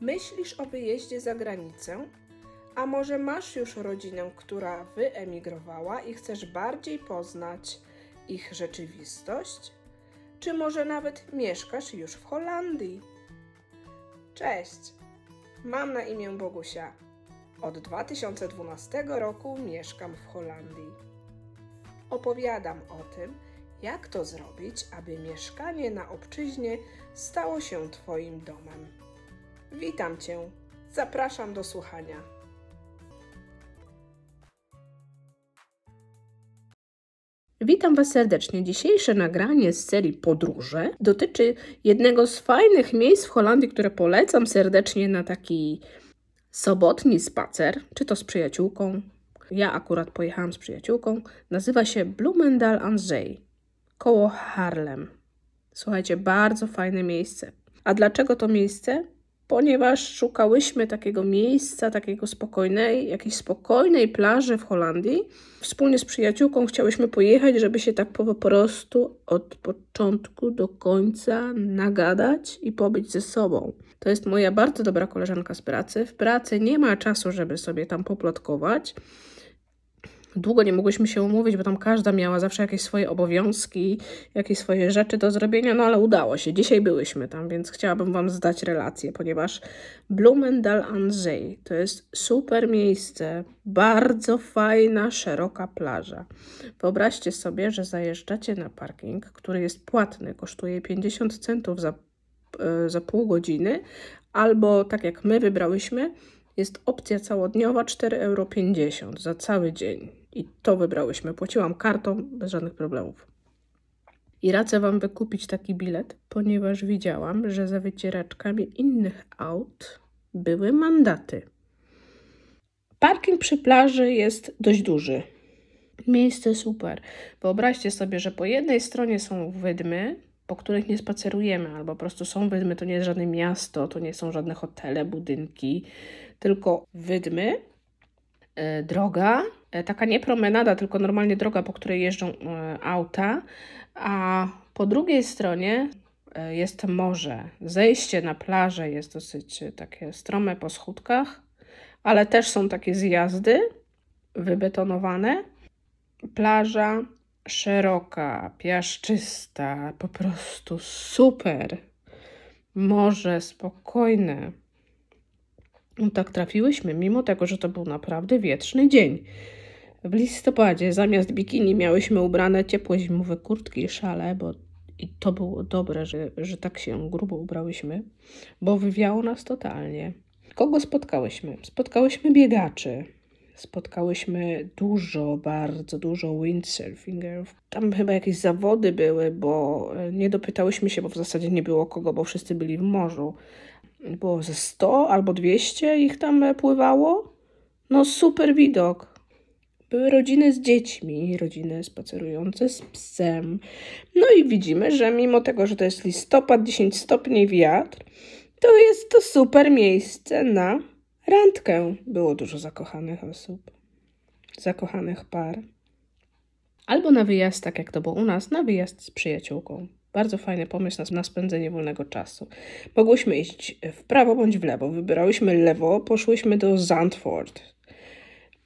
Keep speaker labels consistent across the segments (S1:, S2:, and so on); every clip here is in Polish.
S1: Myślisz o wyjeździe za granicę? A może masz już rodzinę, która wyemigrowała i chcesz bardziej poznać ich rzeczywistość? Czy może nawet mieszkasz już w Holandii? Cześć! Mam na imię Bogusia. Od 2012 roku mieszkam w Holandii. Opowiadam o tym, jak to zrobić, aby mieszkanie na obczyźnie stało się Twoim domem. Witam Cię. Zapraszam do słuchania. Witam Was serdecznie. Dzisiejsze nagranie z serii Podróże dotyczy jednego z fajnych miejsc w Holandii, które polecam serdecznie na taki sobotni spacer, czy to z przyjaciółką. Ja akurat pojechałam z przyjaciółką. Nazywa się Bloemendal Zee, koło Harlem. Słuchajcie, bardzo fajne miejsce. A dlaczego to miejsce? Ponieważ szukałyśmy takiego miejsca, takiego spokojnej, jakiejś spokojnej plaży w Holandii. Wspólnie z przyjaciółką chciałyśmy pojechać, żeby się tak po prostu od początku do końca nagadać i pobyć ze sobą. To jest moja bardzo dobra koleżanka z pracy. W pracy nie ma czasu, żeby sobie tam poplotkować. Długo nie mogłyśmy się umówić, bo tam każda miała zawsze jakieś swoje obowiązki, jakieś swoje rzeczy do zrobienia, no ale udało się. Dzisiaj byłyśmy tam, więc chciałabym Wam zdać relację, ponieważ Blumendal an Zee to jest super miejsce, bardzo fajna, szeroka plaża. Wyobraźcie sobie, że zajeżdżacie na parking, który jest płatny, kosztuje 50 centów za, e, za pół godziny, albo tak jak my wybrałyśmy, jest opcja całodniowa 4,50 euro za cały dzień. I to wybrałyśmy. Płaciłam kartą bez żadnych problemów. I radzę Wam wykupić taki bilet, ponieważ widziałam, że za wycieraczkami innych aut były mandaty. Parking przy plaży jest dość duży. Miejsce super. Wyobraźcie sobie, że po jednej stronie są wydmy, po których nie spacerujemy, albo po prostu są wydmy, to nie jest żadne miasto, to nie są żadne hotele, budynki, tylko wydmy, e, droga, taka nie promenada, tylko normalnie droga, po której jeżdżą e, auta, a po drugiej stronie jest morze. Zejście na plażę jest dosyć takie strome po schódkach, ale też są takie zjazdy wybetonowane. Plaża szeroka, piaszczysta, po prostu super. Morze spokojne. No tak trafiłyśmy, mimo tego, że to był naprawdę wietrzny dzień. W listopadzie zamiast bikini miałyśmy ubrane ciepłe zimowe kurtki i szale, bo i to było dobre, że, że tak się grubo ubrałyśmy, bo wywiało nas totalnie. Kogo spotkałyśmy? Spotkałyśmy biegaczy. Spotkałyśmy dużo, bardzo dużo windsurfingerów. Tam chyba jakieś zawody były, bo nie dopytałyśmy się, bo w zasadzie nie było kogo, bo wszyscy byli w morzu było ze 100 albo 200 ich tam pływało. No super widok. Były rodziny z dziećmi, rodziny spacerujące z psem. No i widzimy, że mimo tego, że to jest listopad, 10 stopni wiatr, to jest to super miejsce na randkę. Było dużo zakochanych osób, zakochanych par. Albo na wyjazd, tak jak to było u nas, na wyjazd z przyjaciółką. Bardzo fajny pomysł na, spędzenie wolnego czasu. Mogłyśmy iść w prawo bądź w lewo. Wybrałyśmy lewo, poszłyśmy do Zandvoort.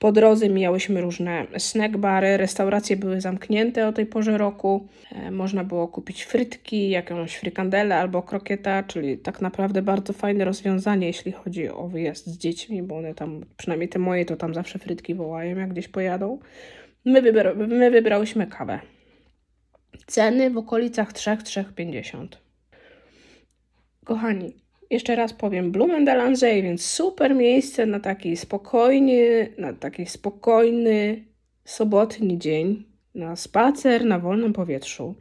S1: Po drodze mijałyśmy różne snackbary, restauracje były zamknięte o tej porze roku. E, można było kupić frytki, jakąś frikandelę albo krokieta, czyli tak naprawdę bardzo fajne rozwiązanie, jeśli chodzi o wyjazd z dziećmi, bo one tam, przynajmniej te moje, to tam zawsze frytki wołają, jak gdzieś pojadą. My, wybra my wybrałyśmy kawę. Ceny w okolicach 3-3,50. Kochani, jeszcze raz powiem, Blumendalanzee, więc super miejsce na taki spokojny, na taki spokojny sobotni dzień, na spacer na wolnym powietrzu.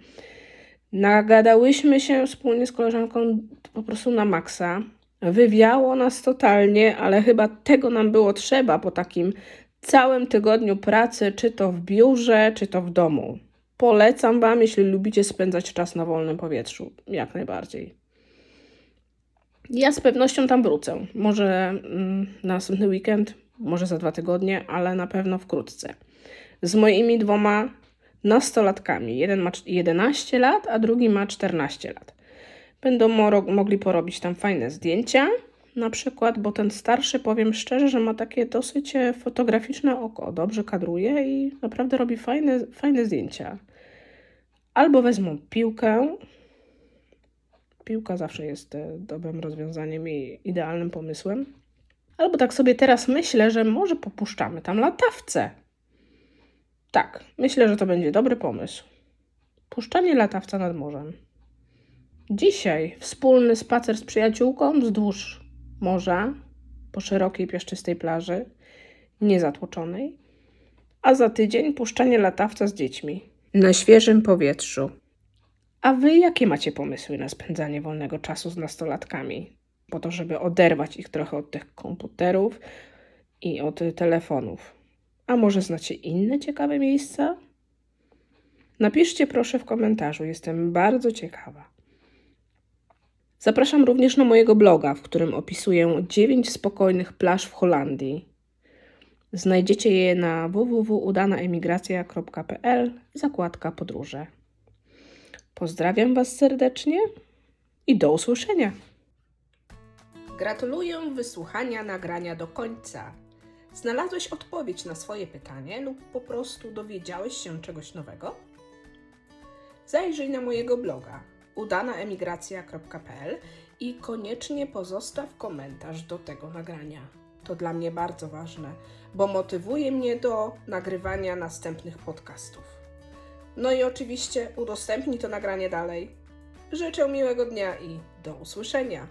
S1: Nagadałyśmy się wspólnie z koleżanką po prostu na maksa. Wywiało nas totalnie, ale chyba tego nam było trzeba po takim całym tygodniu pracy, czy to w biurze, czy to w domu. Polecam Wam, jeśli lubicie spędzać czas na wolnym powietrzu. Jak najbardziej. Ja z pewnością tam wrócę. Może mm, na następny weekend, może za dwa tygodnie, ale na pewno wkrótce. Z moimi dwoma nastolatkami. Jeden ma 11 lat, a drugi ma 14 lat. Będą mogli porobić tam fajne zdjęcia. na przykład, bo ten starszy, powiem szczerze, że ma takie dosyć e, fotograficzne oko, dobrze kadruje i naprawdę robi fajne, fajne zdjęcia. Albo wezmą piłkę. Piłka zawsze jest e, dobrym rozwiązaniem i idealnym pomysłem. Albo tak sobie teraz myślę, że może popuszczamy tam latawce. Tak, myślę, że to będzie dobry pomysł. Puszczanie latawca nad morzem. Dzisiaj wspólny spacer z przyjaciółką wzdłuż morza po szerokiej, piaszczystej plaży, niezatłoczonej, a za tydzień puszczanie latawca z dziećmi na świeżym powietrzu. A wy jakie macie pomysły na spędzanie wolnego czasu z nastolatkami? Po to, żeby oderwać ich trochę od tych komputerów i od telefonów. A może znacie inne ciekawe miejsca? Napiszcie proszę w komentarzu, jestem bardzo ciekawa. Zapraszam również na mojego bloga, w którym opisuję 9 spokojnych plaż w Holandii. Znajdziecie je na www.udanaemigracja.pl zakładka podróże. Pozdrawiam Was serdecznie i do usłyszenia. Gratuluję wysłuchania nagrania do końca. Znalazłeś odpowiedź na swoje pytanie lub po prostu dowiedziałeś się czegoś nowego? Zajrzyj na mojego bloga udanaemigracja.pl i koniecznie pozostaw komentarz do tego nagrania. To dla mnie bardzo ważne, bo motywuje mnie do nagrywania następnych podcastów. No i oczywiście udostępnij to nagranie dalej. Życzę miłego dnia i do usłyszenia.